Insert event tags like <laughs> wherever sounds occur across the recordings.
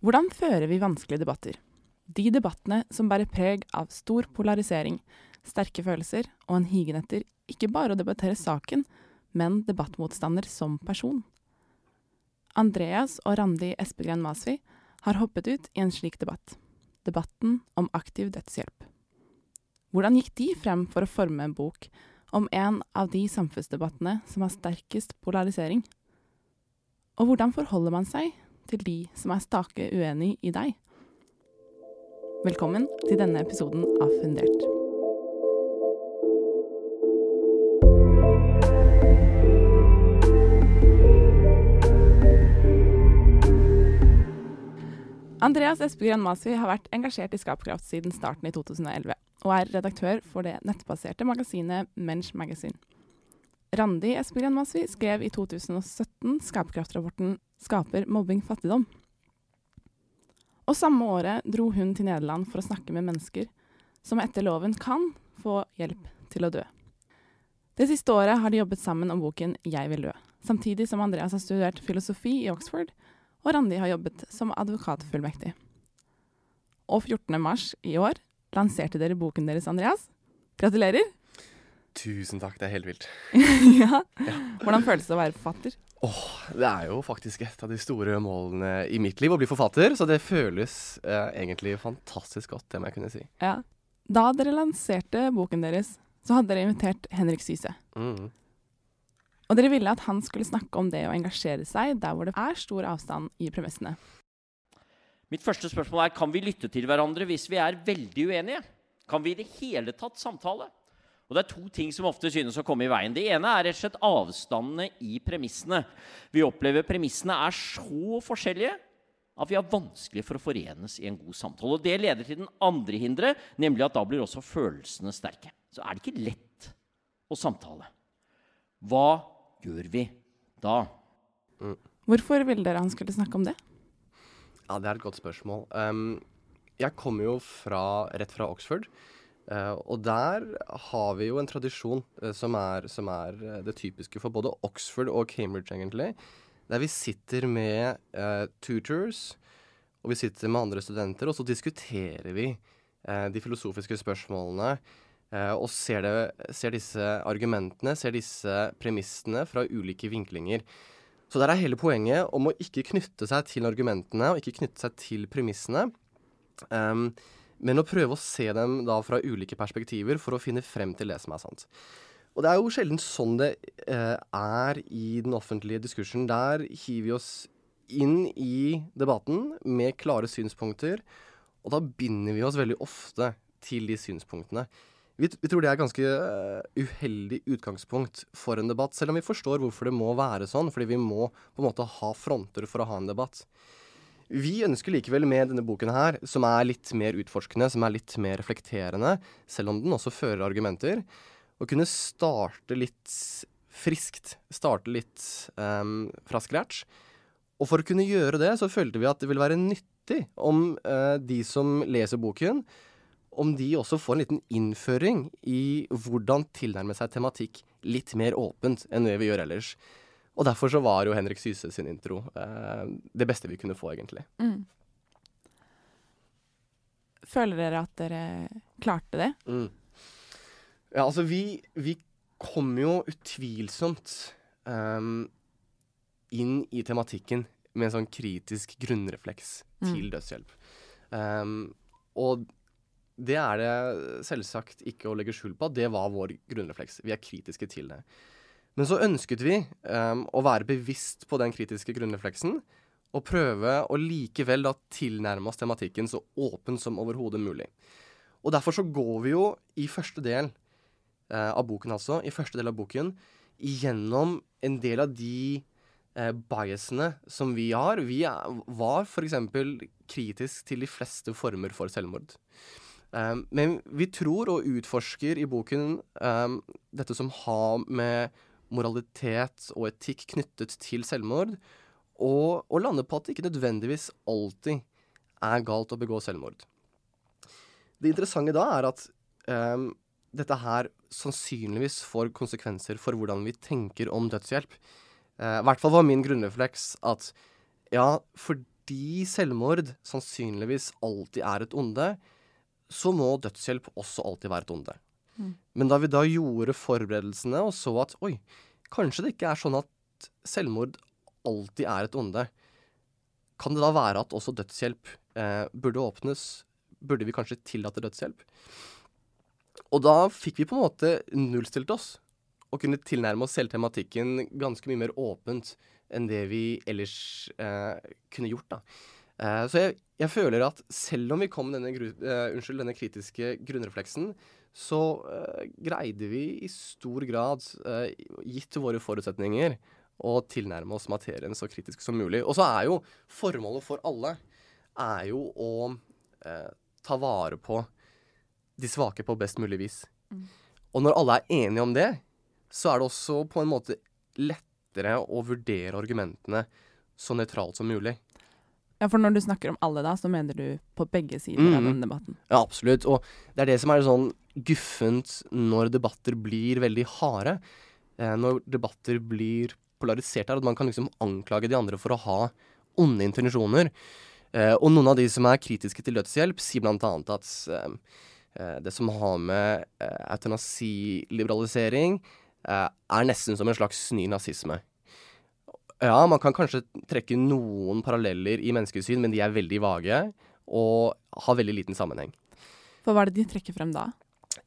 Hvordan fører vi vanskelige debatter? De debattene som bærer preg av stor polarisering, sterke følelser og en higen etter ikke bare å debattere saken, men debattmotstander som person. Andreas og Randi Espegren Masvi har hoppet ut i en slik debatt. Debatten om aktiv dødshjelp. Hvordan gikk de frem for å forme en bok om en av de samfunnsdebattene som har sterkest polarisering? Og hvordan forholder man seg til de som er stake uenig i deg? Velkommen til denne episoden av Fundert. Andreas Espegren Masvi har vært engasjert i Skapkraft siden starten i 2011, og er redaktør for det nettbaserte magasinet Mensch Magazine. Randi Espegren Masvi skrev i 2017 Skapkraftrapporten 'Skaper mobbing fattigdom'. Og samme året dro hun til Nederland for å snakke med mennesker som etter loven kan få hjelp til å dø. Det siste året har de jobbet sammen om boken 'Jeg vil dø', samtidig som Andreas har studert filosofi i Oxford og Randi har jobbet som advokatfullmektig. Og 14. mars i år lanserte dere boken deres, Andreas. Gratulerer! Tusen takk, det er helt vilt. <laughs> ja. Hvordan føles det å være forfatter? Åh, Det er jo faktisk et av de store målene i mitt liv å bli forfatter, så det føles eh, egentlig fantastisk godt, det må jeg kunne si. Ja. Da dere lanserte boken deres, så hadde dere invitert Henrik Syse. Mm. Og dere ville at han skulle snakke om det å engasjere seg der hvor det er stor avstand i premissene. Mitt første spørsmål er kan vi lytte til hverandre hvis vi er veldig uenige. Kan vi i det hele tatt samtale? Og Det er to ting som ofte synes å komme i veien. Det ene er rett og slett avstandene i premissene. Vi opplever premissene er så forskjellige at vi har vanskelig for å forenes i en god samtale. Og Det leder til den andre hinderet, nemlig at da blir også følelsene sterke. Så er det ikke lett å samtale. Hva gjør vi da? Hvorfor ville dere han skulle snakke om det? Ja, det er et godt spørsmål. Um, jeg kommer jo fra, rett fra Oxford. Eh, og der har vi jo en tradisjon uh, som, er, som er eh, det typiske for både Oxford og Cambridge, egentlig. Der vi sitter med uh, tutors, og vi sitter med andre studenter, og så diskuterer vi de filosofiske spørsmålene. og ser, det, ser disse argumentene, ser disse premissene fra ulike vinklinger. Så der er hele poenget om å ikke knytte seg til argumentene og ikke knytte seg til premissene, ehm, men å prøve å se dem da fra ulike perspektiver for å finne frem til det som er sant. Og det er jo sjelden sånn det eh, er i den offentlige diskursen. Der hiver vi oss inn i debatten med klare synspunkter, og da binder vi oss veldig ofte til de synspunktene. Vi, vi tror det er et ganske uh, uheldig utgangspunkt for en debatt, selv om vi forstår hvorfor det må være sånn, fordi vi må på en måte ha fronter for å ha en debatt. Vi ønsker likevel med denne boken her, som er litt mer utforskende, som er litt mer reflekterende, selv om den også fører argumenter, å kunne starte litt friskt, starte litt um, fra scratch. Og for å kunne gjøre det, så følte vi at det ville være nyttig om uh, de som leser boken, om de også får en liten innføring i hvordan tilnærme seg tematikk litt mer åpent enn det vi gjør ellers. Og derfor så var jo Henrik Syse sin intro eh, det beste vi kunne få, egentlig. Mm. Føler dere at dere klarte det? Mm. Ja, altså vi, vi kom jo utvilsomt um, inn i tematikken med en sånn kritisk grunnrefleks til Mm. dødshjelp. Um, og det er det selvsagt ikke å legge skjul på det var vår grunnrefleks. Vi er kritiske til det. Men så ønsket vi um, å være bevisst på den kritiske grunnrefleksen, og prøve å likevel da tilnærme oss tematikken så åpen som overhodet mulig. Og derfor så går vi jo i første del uh, av boken, altså, i første del av boken, igjennom en del av de uh, biasene som vi har. Vi er, var f.eks. kritisk til de fleste former for selvmord. Um, men vi tror og utforsker i boken um, dette som har med moralitet og etikk knyttet til selvmord, og, og lander på at det ikke nødvendigvis alltid er galt å begå selvmord. Det interessante da er at um, dette her sannsynligvis får konsekvenser for hvordan vi tenker om dødshjelp. Uh, I hvert fall var min grunnrefleks at ja, fordi selvmord sannsynligvis alltid er et onde, så må dødshjelp også alltid være et onde. Men da vi da gjorde forberedelsene og så at oi, kanskje det ikke er sånn at selvmord alltid er et onde, kan det da være at også dødshjelp eh, burde åpnes? Burde vi kanskje tillate dødshjelp? Og da fikk vi på en måte nullstilt oss og kunne tilnærme oss selv tematikken ganske mye mer åpent enn det vi ellers eh, kunne gjort. da. Eh, så jeg, jeg, føler at selv om vi kom med denne, gru, eh, unnskyld, denne kritiske grunnrefleksen, så uh, greide vi i stor grad, uh, gitt våre forutsetninger, å tilnærme oss materien så kritisk som mulig. Og så er jo formålet for alle er jo å uh, ta vare på de svake på best mulig vis. Mm. Og når alle er enige om det, så er det også på en måte lettere å vurdere argumentene så nøytralt som mulig. Ja, For når du snakker om alle, da, så mener du på begge sider Mm. av denne debatten? Ja, absolutt. Og det er det som er sånn guffent når debatter blir veldig harde. Eh, når debatter blir polarisert her, at man kan liksom anklage de andre for å ha onde intensjoner. Eh, og noen av de som er kritiske til dødshjelp, sier annet at eh, eh, det som har med eh, eutanasiliberalisering, eh, er nesten som en slags ny nazisme. Ja, man kan kanskje trekke noen paralleller i menneskesyn, men de er veldig vage og har veldig liten sammenheng. For hva er det de trekker frem da?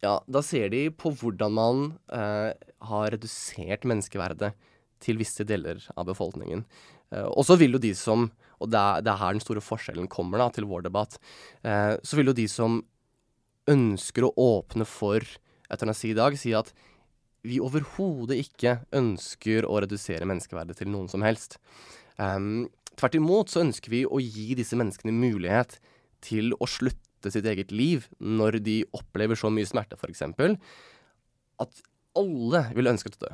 Ja, da ser de på hvordan man eh, har redusert menneskeverdet til visse deler av befolkningen. Eh, og så vil jo de som, og det er, det er her den store forskjellen kommer da, til vår debatt, eh, så vil jo de som ønsker å åpne for eutanasi i dag, si at vi overhodet ikke ønsker å redusere menneskeverdet til noen som helst. Um, tvert imot så ønsker vi å gi disse menneskene mulighet til å slutte sitt eget liv når de opplever så mye smerte, f.eks. At alle vil ønske å dø.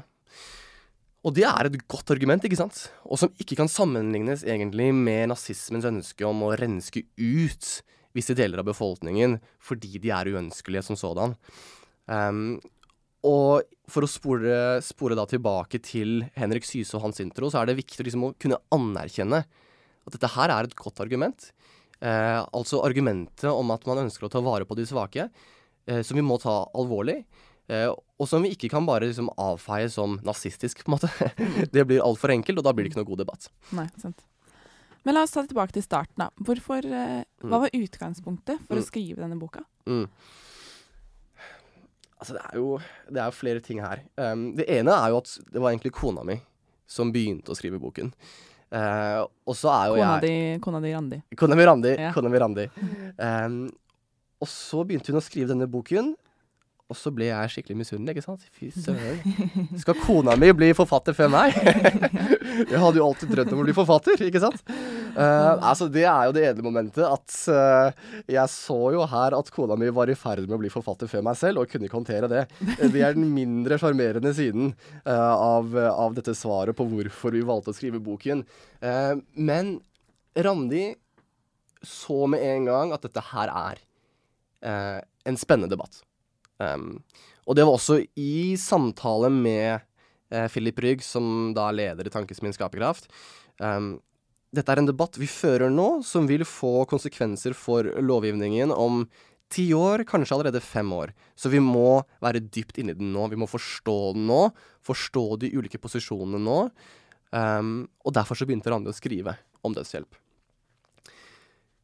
Og det er et godt argument, ikke sant? Og som ikke kan sammenlignes egentlig med nazismens ønske om å renske ut visse deler av befolkningen fordi de er uønskelige som sådan. Um, og for å spore, spore da tilbake til Henrik Syse og hans intro, så er det viktig liksom å kunne anerkjenne at dette her er et godt argument. Eh, altså argumentet om at man ønsker å ta vare på de svake, eh, som vi må ta alvorlig. Eh, og som vi ikke kan bare liksom avfeie som nazistisk, på en måte. <laughs> det blir altfor enkelt, og da blir det ikke noe god debatt. Nei, sant. Men la oss ta det tilbake til starten. da. Hvorfor, eh, hva var utgangspunktet for Mm. å skrive denne boka? Mm. Altså, det er jo det er flere ting her. Um, det ene er jo at det var egentlig kona mi som begynte å skrive boken. Uh, og så er jo Kona jeg di, kona di Randi. Kona mi Randi. Ja. Kona mi Randi. Um, <laughs> og så begynte hun å skrive denne boken, og så ble jeg skikkelig misunnelig, ikke sant? Fy søren. <laughs> Skal kona mi bli forfatter før meg? <laughs> jeg hadde jo alltid drømt om å bli forfatter, ikke sant? Uh, altså, det er jo det edle momentet at uh, jeg så jo her at kona mi var i ferd med å bli forfatter før meg selv, og kunne ikke håndtere det. Det er den mindre sjarmerende siden uh, av, av dette svaret på hvorfor vi valgte å skrive boken. Men Randi så med en gang at dette her er eh, en spennende debatt. Um, og det var også i samtale med eh, Philip Rygg, som da er leder i Tankesmien Skaperkraft. Um, dette er en debatt vi fører nå, som vil få konsekvenser for lovgivningen om ti år, kanskje allerede fem år. Så vi må være dypt inni den nå. Vi må forstå den nå. Forstå de ulike posisjonene nå. Um, og derfor så begynte Randi å skrive om dødshjelp.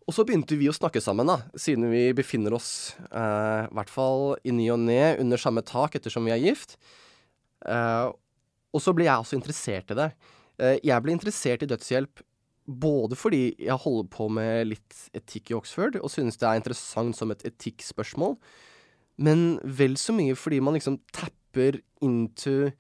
Og så begynte vi å snakke sammen, da, siden vi befinner oss uh, i hvert fall i ny og ne under samme tak ettersom vi er gift. Uh, og så ble jeg også interessert i det. Uh, jeg ble interessert i dødshjelp både fordi jeg holder på med litt etikk i Oxford og synes det er interessant som et etikkspørsmål, men vel så mye fordi man liksom tapper into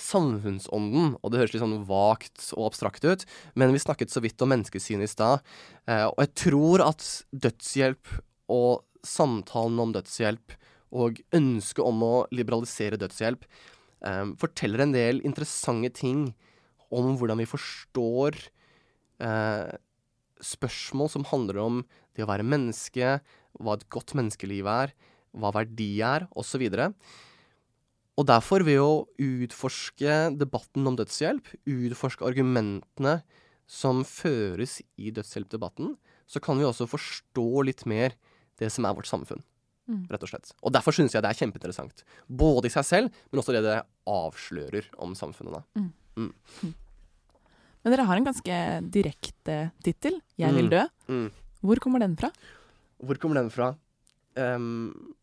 samfunnsånden, og det høres litt sånn vagt og abstrakt ut, men vi snakket så vidt om menneskesynet i stad, eh, og jeg tror at dødshjelp og samtalen om dødshjelp og ønsket om å liberalisere dødshjelp eh, forteller en del interessante ting om hvordan vi forstår eh, spørsmål som handler om det å være menneske, hva et godt menneskeliv er, hva verdi er, osv. Og derfor, ved å utforske debatten om dødshjelp, utforske argumentene som føres i dødshjelpdebatten, så kan vi også forstå litt mer det som er vårt samfunn. Mm. Rett og slett. Og derfor syns jeg det er kjempeinteressant. Både i seg selv, men også det det avslører om samfunnet. da. Men dere har en ganske direkte tittel. 'Jeg vil Mm. dø'. Mm. Hvor kommer den fra? Hvor kommer den fra? Um,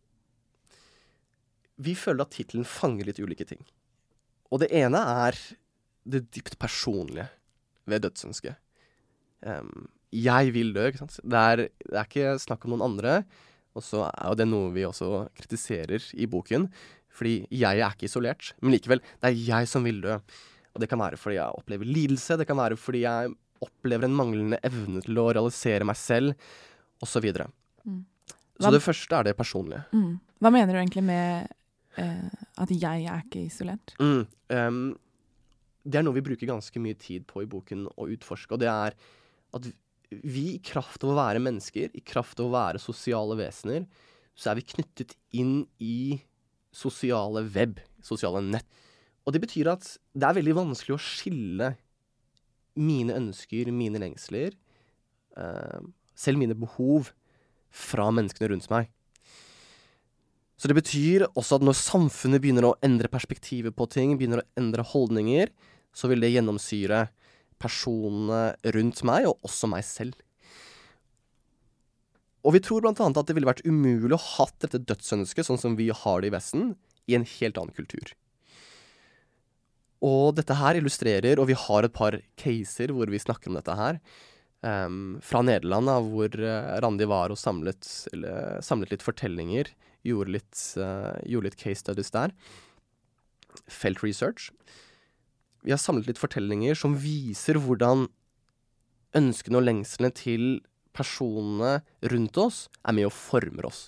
vi føler at tittelen fanger litt ulike ting. Og det ene er det dypt personlige ved dødsønsket. Um, jeg vil dø, ikke sant. Det er, det er ikke snakk om noen andre. Og så er jo det noe vi også kritiserer i boken. Fordi jeg er ikke isolert. Men likevel, det er jeg som vil dø. Og det kan være fordi jeg opplever lidelse, det kan være fordi jeg opplever en manglende evne til å realisere meg selv, osv. Så, Mm. så det første er det personlige. Mm. Hva mener du egentlig med uh, at 'jeg er ikke isolert'? Mm. Um, det er noe vi bruker ganske mye tid på i boken å utforske, og det er at vi i kraft av å være mennesker, i kraft av å være sosiale vesener, så er vi knyttet inn i sosiale web, sosiale nett. Og det betyr at det er veldig vanskelig å skille mine ønsker, mine lengsler, eh, selv mine behov, fra menneskene rundt meg. Så det betyr også at når samfunnet begynner å endre perspektivet på ting, begynner å endre holdninger, så vil det gjennomsyre personene rundt meg, og også meg selv. Og vi tror blant annet at det ville vært umulig å hatt dette dødsønsket, sånn som vi har det i Vesten, i en helt annen kultur. Og dette her illustrerer, og vi har et par caser hvor vi snakker om dette her, Um, fra Nederland, da, hvor eh, Randi var og samlet, eller, samlet litt fortellinger, gjorde litt, uh, gjorde litt case studies der. Felt research. Vi har samlet litt fortellinger som viser hvordan ønskene og lengslene til personene rundt oss er med og former oss.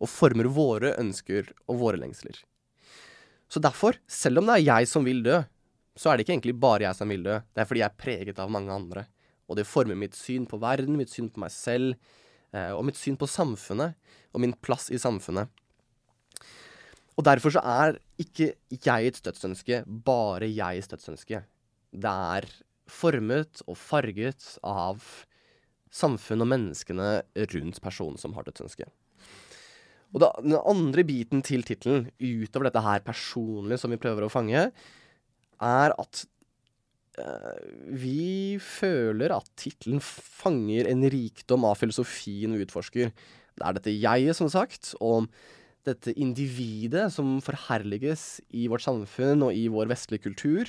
Og former våre ønsker og våre lengsler. Så derfor, selv om det er jeg som vil dø, så er det ikke egentlig bare jeg som vil dø. Det er fordi jeg er preget av mange andre. Og det former mitt syn på verden, mitt syn på meg selv, eh, og mitt syn på samfunnet, og min plass i samfunnet. Og derfor så er ikke jeg et dødsønske bare jeg et dødsønske. Det er formet og farget av samfunnet og menneskene rundt personen som har dødsønske. Og da, den andre biten til tittelen, utover dette her personlig som vi prøver å fange, er at uh, vi føler at tittelen fanger en rikdom av filosofien vi utforsker. Det er dette jeget, som sagt, og dette individet som forherliges i vårt samfunn og i vår vestlige kultur.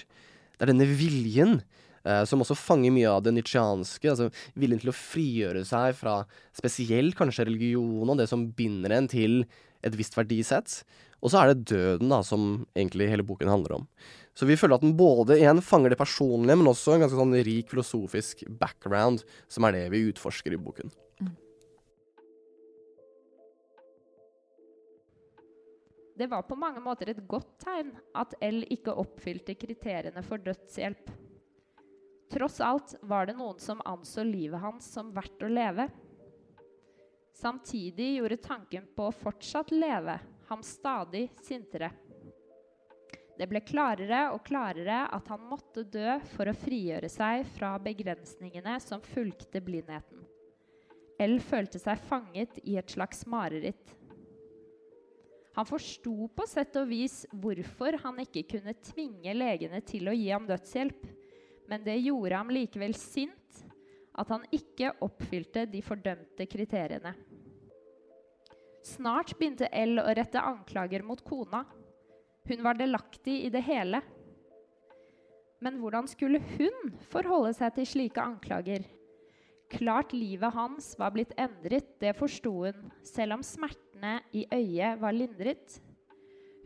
Det er denne viljen eh, som også fanger mye av det nietzscheanske. Altså viljen til å frigjøre seg fra spesielt kanskje religion og det som binder en til et visst verdisett. Og så er det døden da, som egentlig hele boken handler om. Så vi føler at den både igjen fanger det personlige, men også en ganske sånn rik filosofisk background, som er det vi utforsker i boken. Det var på mange måter et godt tegn at L ikke oppfylte kriteriene for dødshjelp. Tross alt var det noen som anså livet hans som verdt å leve. Samtidig gjorde tanken på å fortsatt leve ham stadig sintere. Det ble klarere og klarere at han måtte dø for å frigjøre seg fra begrensningene som fulgte blindheten. L følte seg fanget i et slags mareritt. Han forsto på sett og vis hvorfor han ikke kunne tvinge legene til å gi ham dødshjelp, men det gjorde ham likevel sint at han ikke oppfylte de fordømte kriteriene. Snart begynte L å rette anklager mot kona. Hun var delaktig i det hele. Men hvordan skulle hun forholde seg til slike anklager? Klart livet hans var blitt endret, det forsto hun, selv om smertene i øyet var lindret.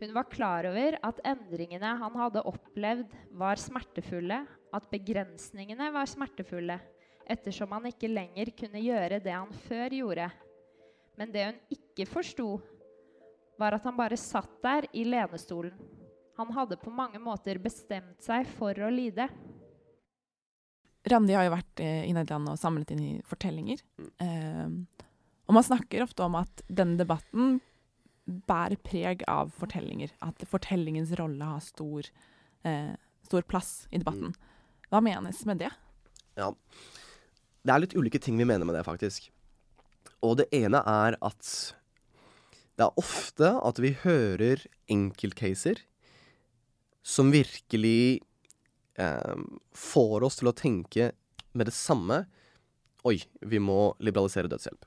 Hun var klar over at endringene han hadde opplevd, var smertefulle, at begrensningene var smertefulle, ettersom han ikke lenger kunne gjøre det han før gjorde. Men det hun ikke forsto, var at han bare satt der i lenestolen. Han hadde på mange måter bestemt seg for å lide. Randi har jo vært eh, i Nederland og samlet inn i fortellinger. Eh, og man snakker ofte om at denne debatten bærer preg av fortellinger. At fortellingens rolle har stor, eh, stor plass i debatten. Hva menes med det? Ja. Det er litt ulike ting vi mener med det, faktisk. Og det ene er at det er ofte at vi hører enkeltcaser som virkelig eh, får oss til å tenke med det samme Oi, vi må liberalisere dødshjelp.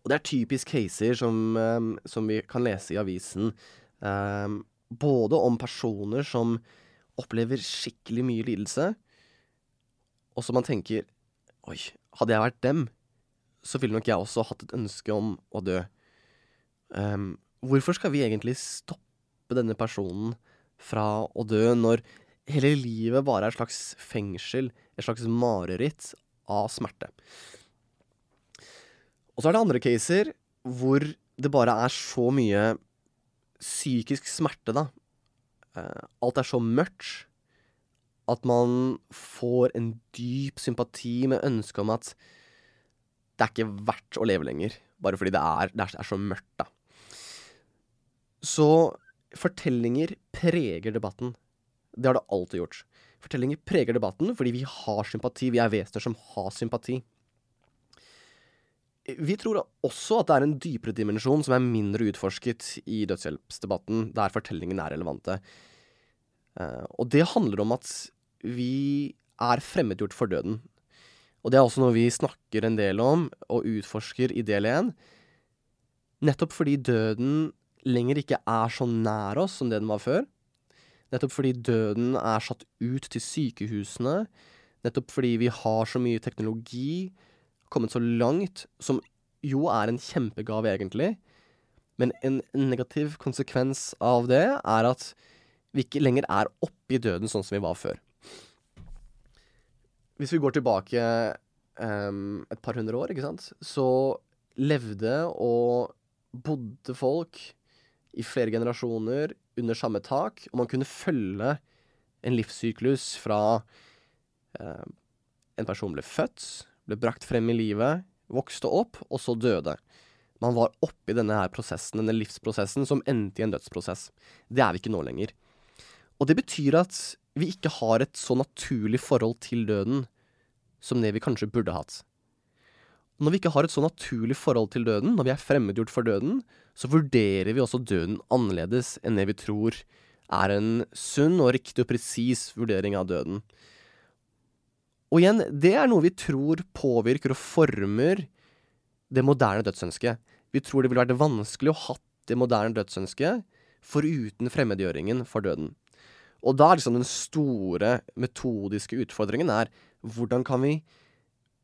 Og det er typisk caser som, eh, som vi kan lese i avisen. Eh, både om personer som opplever skikkelig mye lidelse, og som man tenker Oi, hadde jeg vært dem, så ville nok jeg også hatt et ønske om å dø. Um, hvorfor skal vi egentlig stoppe denne personen fra å dø, når hele livet bare er et slags fengsel, et slags mareritt av smerte? Og så er det andre caser hvor det bare er så mye psykisk smerte, da. Uh, alt er så mørkt at man får en dyp sympati med ønsket om at det er ikke verdt å leve lenger, bare fordi det er, det er så mørkt, da. Så fortellinger preger debatten. Det har det alltid gjort. Fortellinger preger debatten fordi vi har sympati. Vi er vesener som har sympati. Vi tror også at det er en dypere dimensjon som er mindre utforsket i dødshjelpsdebatten, der fortellingene er relevante. Uh, og det handler om at vi er fremmedgjort for døden. Og det er også noe vi snakker en del om og utforsker i del én. Nettopp fordi døden lenger ikke er så nær oss som det den var før. Nettopp fordi døden er satt ut til sykehusene. Nettopp fordi vi har så mye teknologi, kommet så langt, som jo er en kjempegave, egentlig. Men en negativ konsekvens av det er at vi ikke lenger er oppe i døden sånn som vi var før. Hvis vi går tilbake um, et par hundre år, ikke sant, så levde og bodde folk i flere generasjoner under samme tak, og man kunne følge en livssyklus fra uh, en person ble født, ble brakt frem i livet, vokste opp, og så døde. Man var oppi denne her prosessen, denne livsprosessen, som endte i en dødsprosess. Det er vi ikke nå lenger. Og det betyr at vi ikke har et så naturlig forhold til døden som det vi kanskje burde hatt. Når vi ikke har et så naturlig forhold til døden, når vi er fremmedgjort for døden, så vurderer vi også døden annerledes enn det vi tror er en sunn og riktig og presis vurdering av døden. Og igjen, det er noe vi tror påvirker og former det moderne dødsønsket. Vi tror det ville vært vanskelig å ha det moderne dødsønsket foruten fremmedgjøringen for døden. Og da er liksom den store metodiske utfordringen er hvordan kan vi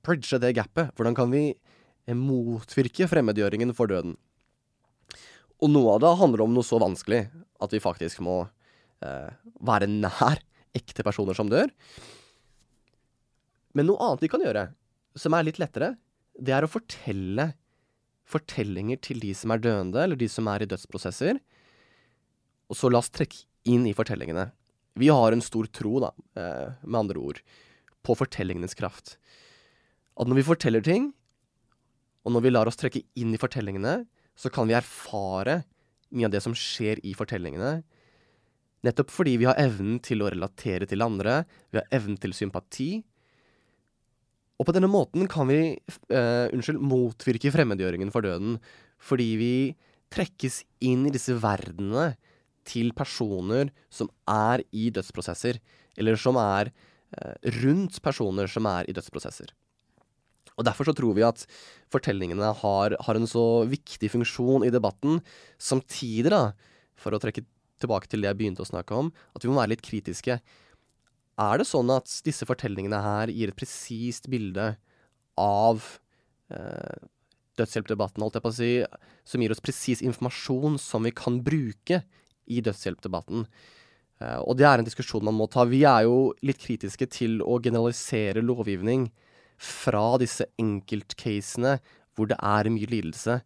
bridge det gapet? Hvordan kan vi eh, motvirke fremmedgjøringen for døden? Og noe av det handler om noe så vanskelig at vi faktisk må eh, være nær ekte personer som dør. Men noe annet vi kan gjøre, som er litt lettere, det er å fortelle fortellinger til de som er døende, eller de som er i dødsprosesser. Og så la oss trekke inn i fortellingene. Vi har en stor tro, da, eh, med andre ord, på fortellingenes kraft. At når vi forteller ting, og når vi lar oss trekke inn i fortellingene, så kan vi erfare mye av det som skjer i fortellingene. Nettopp fordi vi har evnen til å relatere til andre, vi har evnen til sympati. Og på denne måten kan vi uh, unnskyld, motvirke fremmedgjøringen for døden, fordi vi trekkes inn i disse verdenene til personer som er i dødsprosesser, eller som er eh, rundt personer som er i dødsprosesser. Og Derfor så tror vi at fortellingene har, har, en så viktig funksjon i debatten, samtidig, da, for å trekke tilbake til det jeg begynte å snakke om, at vi må være litt kritiske. Er det sånn at disse fortellingene her gir et presist bilde av eh, dødshjelpdebatten, holdt jeg på å si, som gir oss presis informasjon som vi kan bruke i dødshjelpdebatten. Eh, og det er en diskusjon man må ta. Vi er jo litt kritiske til å generalisere lovgivning fra disse enkeltcasene hvor det er mye lidelse,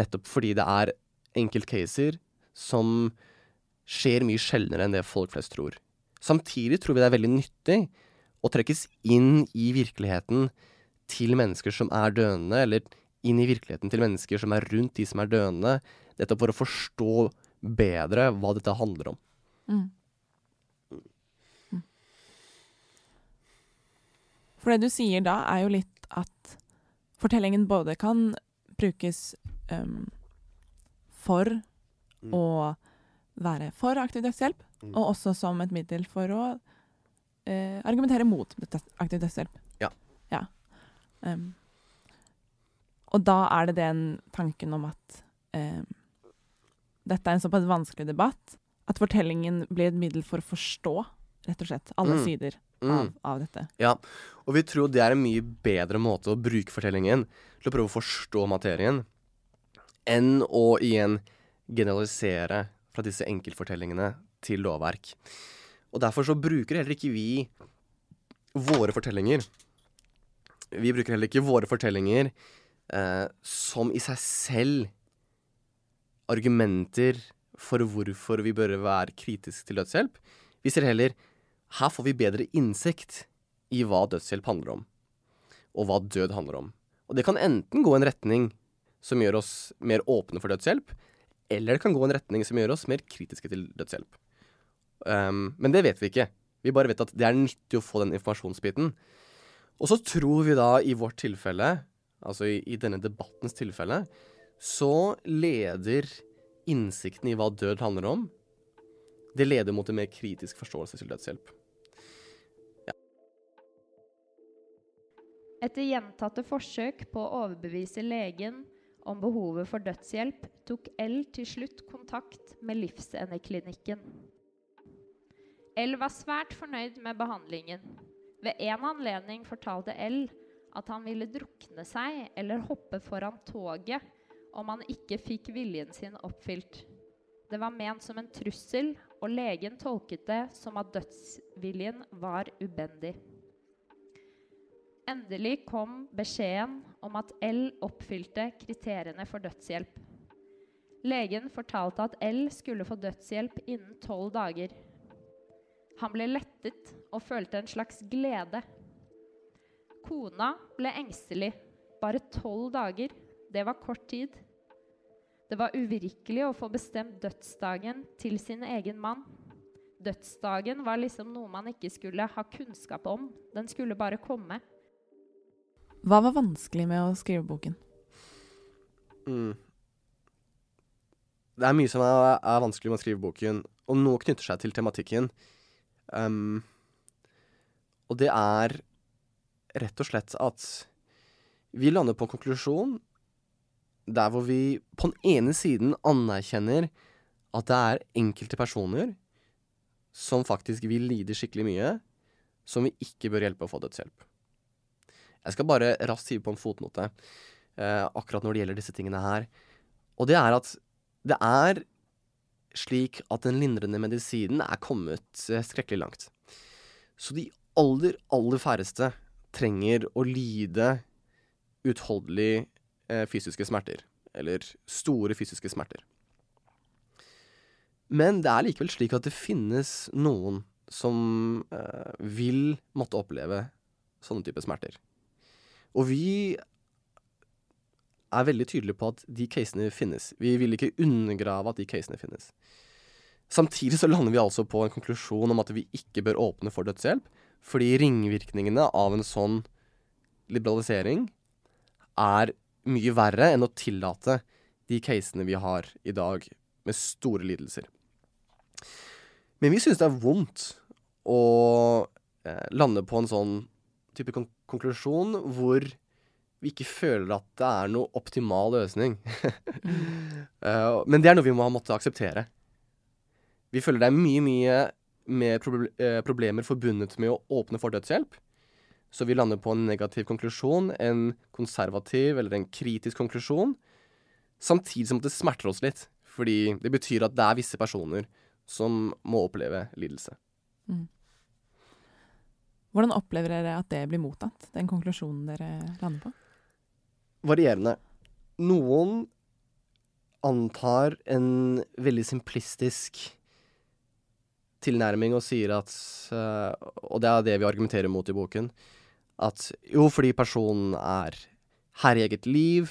nettopp fordi det er enkeltcaser som skjer mye sjeldnere enn det folk flest tror. Samtidig tror vi det er veldig nyttig å trekkes inn i virkeligheten til mennesker som er døende, eller inn i virkeligheten til mennesker som er rundt de som er døende, nettopp for å forstå bedre hva dette handler om. Mm. mm. For det du sier da, er jo litt at fortellingen både kan brukes um, for Mm. å være for aktiv dødshjelp, Mm. og også som et middel for å eh, argumentere mot aktiv dødshjelp. Ja. ja. Um, og da er det den tanken om at um, dette er en såpass vanskelig debatt at fortellingen blir et middel for å forstå, rett og slett, alle Mm. sider Mm. av, av dette. Og vi tror det er en mye bedre måte å bruke fortellingen til å prøve å forstå materien, enn å igjen generalisere fra disse enkeltfortellingene til lovverk. Og derfor så bruker heller ikke vi våre fortellinger Vi bruker heller ikke våre fortellinger eh, som i seg selv argumenter for hvorfor vi bør være kritisk til dødshjelp. Vi ser heller her får vi bedre innsikt i hva dødshjelp handler om, og hva død handler om. Og det kan enten gå en retning som gjør oss mer åpne for dødshjelp, eller det kan gå en retning som gjør oss mer kritiske til dødshjelp. Um, men det vet vi ikke. Vi bare vet at det er nyttig å få den informasjonsbiten. Og så tror vi da i vårt tilfelle, altså i, i denne debattens tilfelle, så leder innsikten i hva død handler om, det leder mot en mer kritisk forståelse til dødshjelp. Etter gjentatte forsøk på å overbevise legen om behovet for dødshjelp, tok L til slutt kontakt med Livsendeklinikken. L var svært fornøyd med behandlingen. Ved en anledning fortalte L at han ville drukne seg eller hoppe foran toget om han ikke fikk viljen sin oppfylt. Det var ment som en trussel, og legen tolket det som at dødsviljen var ubendig. Endelig kom beskjeden om at L oppfylte kriteriene for dødshjelp. Legen fortalte at L skulle få dødshjelp innen tolv dager. Han ble lettet og følte en slags glede. Kona ble engstelig. Bare tolv dager, det var kort tid. Det var uvirkelig å få bestemt dødsdagen til sin egen mann. Dødsdagen var liksom noe man ikke skulle ha kunnskap om. Den skulle bare komme. Hva var vanskelig med å skrive boken? Mm. Det er mye som er, er vanskelig med å skrive boken, og noe knytter seg til tematikken. Um, og det er rett og slett at vi lander på en konklusjon der hvor vi på den ene siden anerkjenner at det er enkelte personer som faktisk vil lide skikkelig mye, som vi ikke bør hjelpe å få dødshjelp. Jeg skal bare raskt hive på en fotnote eh, akkurat når det gjelder disse tingene her. Og det er at det er slik at den lindrende medisinen er kommet eh, skrekkelig langt. Så de aller, aller færreste trenger å lide utholdelig eh, fysiske smerter. Eller store fysiske smerter. Men det er likevel slik at det finnes noen som eh, vil måtte oppleve sånne typer smerter. Og vi er veldig tydelige på at de casene finnes. Vi vil ikke undergrave at de casene finnes. Samtidig så lander vi altså på en konklusjon om at vi ikke bør åpne for dødshjelp, fordi ringvirkningene av en sånn liberalisering er mye verre enn å tillate de casene vi har i dag med store lidelser. Men vi syns det er vondt å eh, lande på en sånn type kon konklusjon hvor vi ikke føler at det er noe optimal løsning. <laughs> uh, men det er noe vi må ha måttet akseptere. Vi føler det er mye, mye mer proble uh, problemer forbundet med å åpne for dødshjelp. Så vi lander på en negativ konklusjon, en konservativ eller en kritisk konklusjon. Samtidig som det smerter oss litt, fordi det betyr at det er visse personer som må oppleve lidelse. Mm. Hvordan opplever dere at det blir mottatt, den konklusjonen dere lander på? Varierende. Noen antar en veldig simplistisk tilnærming og sier at uh, Og det er det vi argumenterer mot i boken. At jo, fordi personen er herre i eget liv,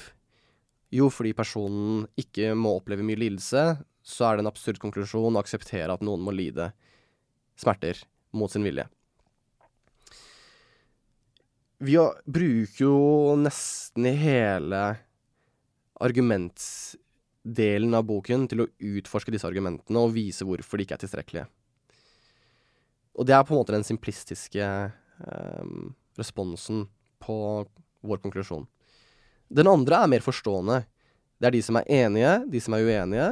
jo, fordi personen ikke må oppleve mye lidelse, så er det en absurd konklusjon å akseptere at noen må lide smerter mot sin vilje. Vi har, bruker jo nesten hele argumentsdelen av boken til å utforske disse argumentene og vise hvorfor de ikke er tilstrekkelige. Og det er på en måte den simplistiske eh, responsen på vår konklusjon. Den andre er mer forstående. Det er de som er enige, de som er uenige.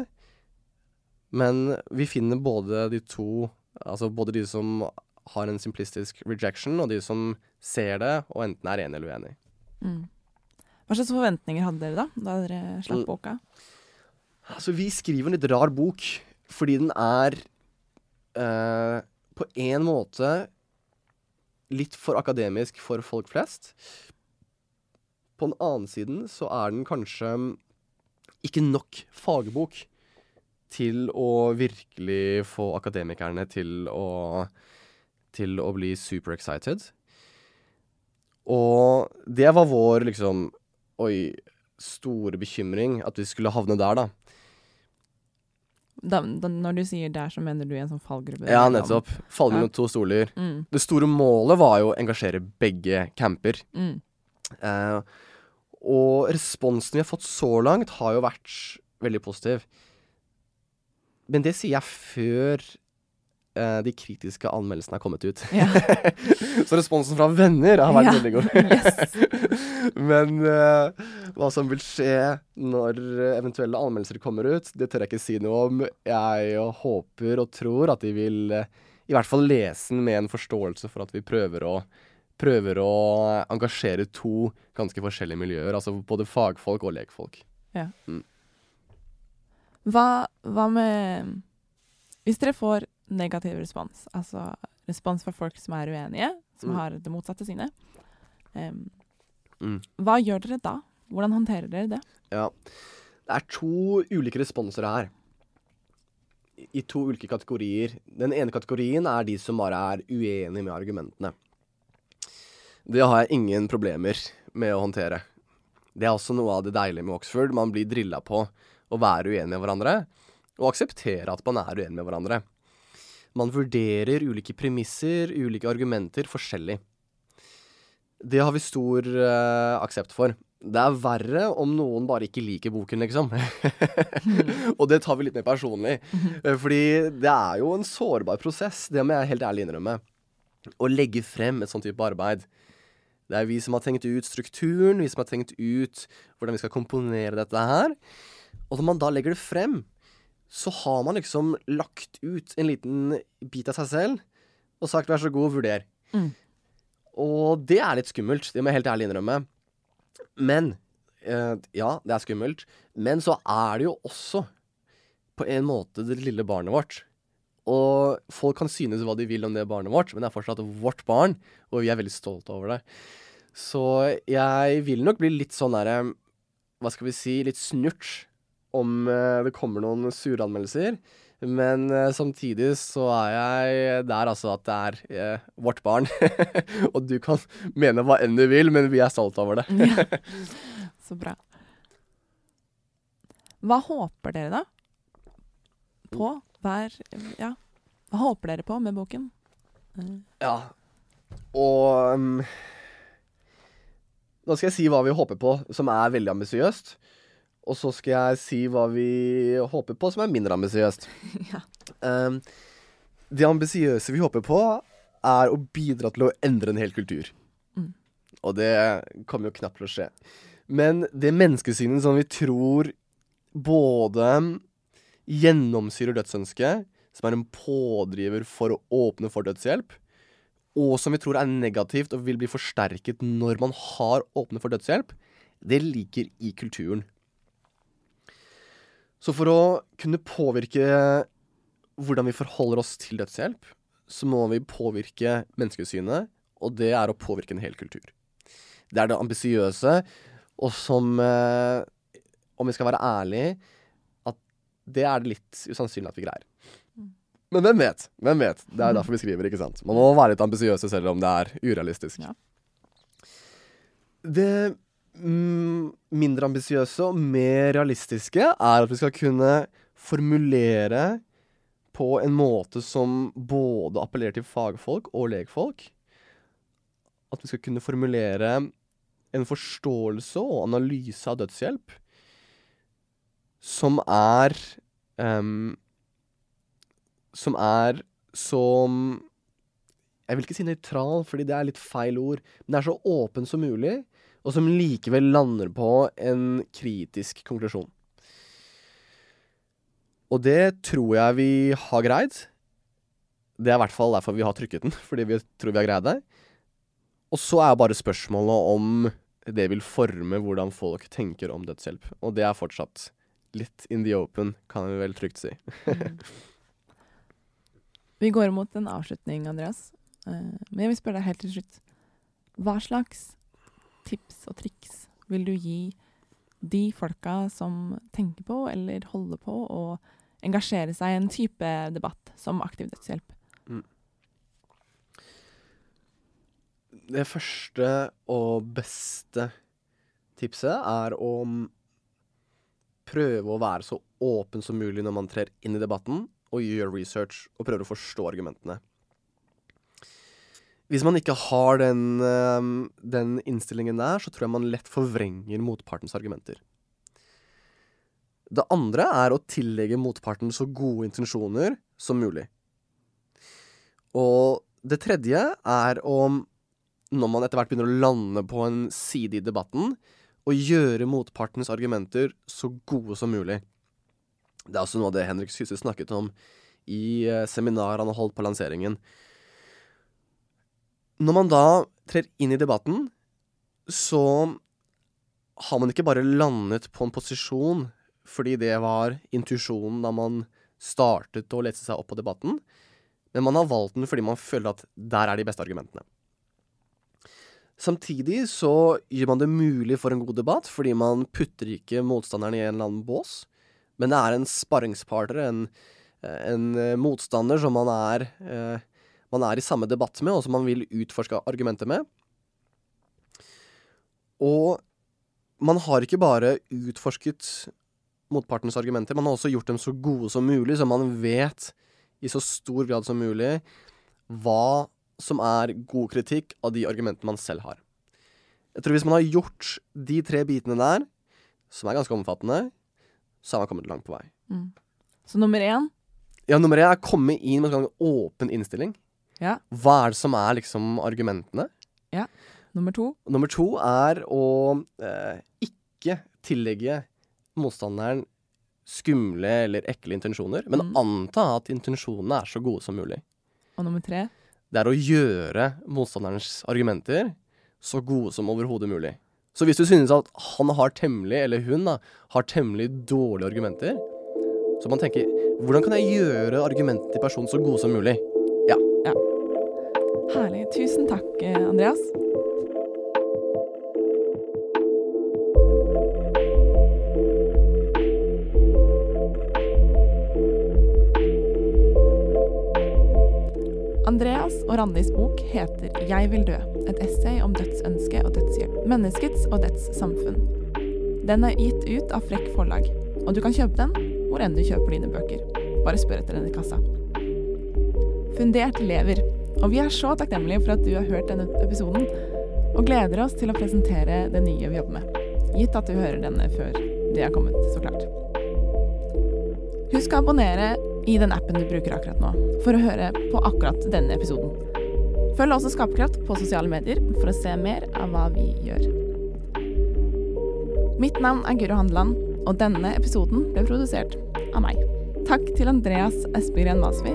Men vi finner både de to Altså både de som har en simplistisk rejection, og de som ser det og enten er enig eller uenig. Mm. Hva slags forventninger hadde dere da, da dere slapp Mm. boka? Altså, vi skriver en litt rar bok, fordi den er eh, på en måte litt for akademisk for folk flest. På den annen siden så er den kanskje ikke nok fagbok til å virkelig få akademikerne til å til å bli super excited. Og det var vår liksom Oi, store bekymring at vi skulle havne der, da. Da, da, når du sier der, så mener du i en sånn fallgruppe? Ja, nettopp. Falle Ja. to stoler. Mm, Det store målet var jo å engasjere begge camper. mm, Eh, og responsen vi har fått så langt, har jo vært veldig positiv. Men det sier jeg før eh, de kritiske anmeldelsene er kommet ut. <laughs> Ja. <laughs> så responsen fra venner har vært Ja, veldig god. yes. <laughs> Men uh, hva som vil skje når eh, eventuelle anmeldelser kommer ut, det tør jeg ikke si noe om. Jeg håper og tror at de vil uh, i hvert fall lese den med en forståelse for at vi prøver å prøver å engasjere to ganske forskjellige miljøer. Altså både fagfolk og lekfolk. Hva, hva med Hvis dere får negativ respons, altså respons fra folk som er uenige, som Mm. har det motsatte synet, Um, Mm. hva gjør dere da? Hvordan håndterer dere det? Ja. Det er to ulike responser her. I- to ulike kategorier. Den ene kategorien er de som bare er uenige med argumentene. Det har jeg ingen problemer med å håndtere. Det er også noe av det deilige med Oxford. Man blir drilla på å være uenig med hverandre, og akseptere at man er uenig med hverandre. Man vurderer ulike premisser, ulike argumenter, forskjellig. Det har vi stor uh, aksept for. Det er verre om noen bare ikke liker boken, liksom. <laughs> og det tar vi litt mer personlig. Eh, Fordi det er jo en sårbar prosess, det må jeg helt ærlig innrømme. Å legge frem et sånt type arbeid. Det er vi som har tenkt ut strukturen, vi som har tenkt ut hvordan vi skal komponere dette her. Og når man da legger det frem, så har man liksom lagt ut en liten bit av seg selv og sagt 'vær så god, vurder'. Mm. Og det er litt skummelt, det må jeg helt ærlig innrømme. Men eh, Ja, det er skummelt. Men så er det jo også på en måte det lille barnet vårt. Og folk kan synes hva de vil om det barnet vårt, men det er fortsatt vårt barn, og vi er veldig stolte over det. Så jeg vil nok bli litt sånn derre Hva skal vi si Litt snurt om eh, det kommer noen sure anmeldelser. Men eh, samtidig så er jeg der altså at det er eh, vårt barn. <laughs> og du kan mene hva enn du vil, men vi er stolt over det. Ja. <laughs> Så bra. Hva håper dere da på hver Ja, hva håper dere på med boken? Mm. Ja. Og um, Nå skal jeg si hva vi håper på, som er veldig ambisiøst. Og så skal jeg si hva vi håper på, som er mindre ambisiøst. <laughs> Ja. Um, det ambisiøse vi håper på, er å bidra til å endre en hel kultur. Mm. Og det kommer jo knapt til å skje. Men det menneskesynet som vi tror både gjennomsyrer dødsønsket, som er en pådriver for å åpne for dødshjelp, og som vi tror er negativt og vil bli forsterket når man har åpnet for dødshjelp, det ligger i kulturen. Så for å kunne påvirke hvordan vi forholder oss til dødshjelp, så må vi påvirke menneskesynet, og det er å påvirke en hel kultur. Det er det ambisiøse, og som, eh, om vi skal være ærlige, at det er det litt usannsynlig at vi greier. Men hvem vet? Hvem vet? Det er derfor vi skriver, ikke sant? Man må være litt ambisiøse selv om det er urealistisk. Ja. Det mm, mindre ambisiøse og mer realistiske er at vi skal kunne formulere på en måte som både appellerer til fagfolk og legfolk, at vi skal kunne formulere en forståelse og analyse av dødshjelp som er um, Som er som Jeg vil ikke si nøytral, fordi det er litt feil ord. Men det er så åpen som mulig, og som likevel lander på en kritisk konklusjon. Og det tror jeg vi har greid. Det er i hvert fall derfor vi har trykket den, <laughs> fordi vi tror vi har greid det. Og så er bare spørsmålet om det vil forme hvordan folk tenker om dødshjelp. Og det er fortsatt litt in the open, kan vi vel trygt si. <laughs> Vi går mot en avslutning, Andreas. Eh, Men jeg vil spørre deg helt til slutt. Hva slags tips og triks vil du gi de folka som tenker på eller holder på å engasjere seg i en type debatt som aktiv dødshjelp? Det første og beste tipset er å prøve å være så åpen som mulig når man trer inn i debatten, og gjør research og prøver å forstå argumentene. Hvis man ikke har den, eh, den innstillingen der, så tror jeg man lett forvrenger motpartens argumenter. Det andre er å tillegge motparten så gode intensjoner som mulig. Og det tredje er om, når man etter hvert begynner å lande på en side i debatten, å gjøre motpartens argumenter så gode som mulig. Det er også noe av det Henrik Syse snakket om i eh, seminar han holdt på lanseringen. Når man da trer inn i debatten, så har man ikke bare landet på en posisjon fordi det var intuisjonen da man startet å lese seg opp på debatten, men man har valgt den fordi man føler at der er de beste argumentene. Samtidig så gjør man det mulig for en god debatt, fordi man putter ikke motstanderen i en eller annen bås, men det er en sparringspartner, en, en motstander som man er, eh, man er i samme debatt med, og som man vil utforske argumenter med. Og man har ikke bare utforsket motpartens argumenter, man har også gjort dem så gode som mulig, så man vet i så stor grad som mulig hva som er god kritikk av de argumentene man selv har. Jeg tror hvis man har gjort de tre bitene der, som er ganske omfattende, så har man kommet langt på vei. Mm. Så nummer én Ja, nummer én er å komme inn med en sånn åpen innstilling. Ja. Hva er det som er liksom argumentene? Nummer to nummer to er å eh, ikke tillegge motstanderen skumle eller ekle intensjoner, men Mm. anta at intensjonene er så gode som mulig. og nummer tre. Det er å gjøre motstanderens argumenter så gode som overhodet mulig. Så hvis du synes at han har temmelig, eller hun da, har temmelig dårlige argumenter, så man tenker hvordan kan jeg gjøre argumentene til personen så gode som mulig? Andreas. Andreas og Randis bok heter 'Jeg vil dø', et essay om dødsønske og dødshjelp. Menneskets og dets samfunn. Den er gitt ut av Frekk forlag, og du kan kjøpe den hvor enn du kjøper dine bøker. Bare spør etter den i kassa. Fundert lever, og vi er så takknemlige for at du har hørt denne episoden, og gleder oss til å presentere det nye vi jobber med. Gitt at du hører denne før det er kommet, så klart. Husk å abonnere i den appen du bruker akkurat nå, for å høre på akkurat denne episoden. Følg også Skaperkraft på sosiale medier for å se mer av hva vi gjør. Mitt navn er Guro Handeland, og denne episoden ble produsert av meg. Takk til Andreas Espegren Masvi,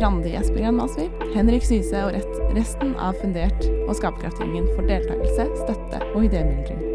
Randi Espegren Masvi, Henrik Syse og rett, resten av Fundert og Skaperkraftgjengen for deltakelse, støtte og idémyldring.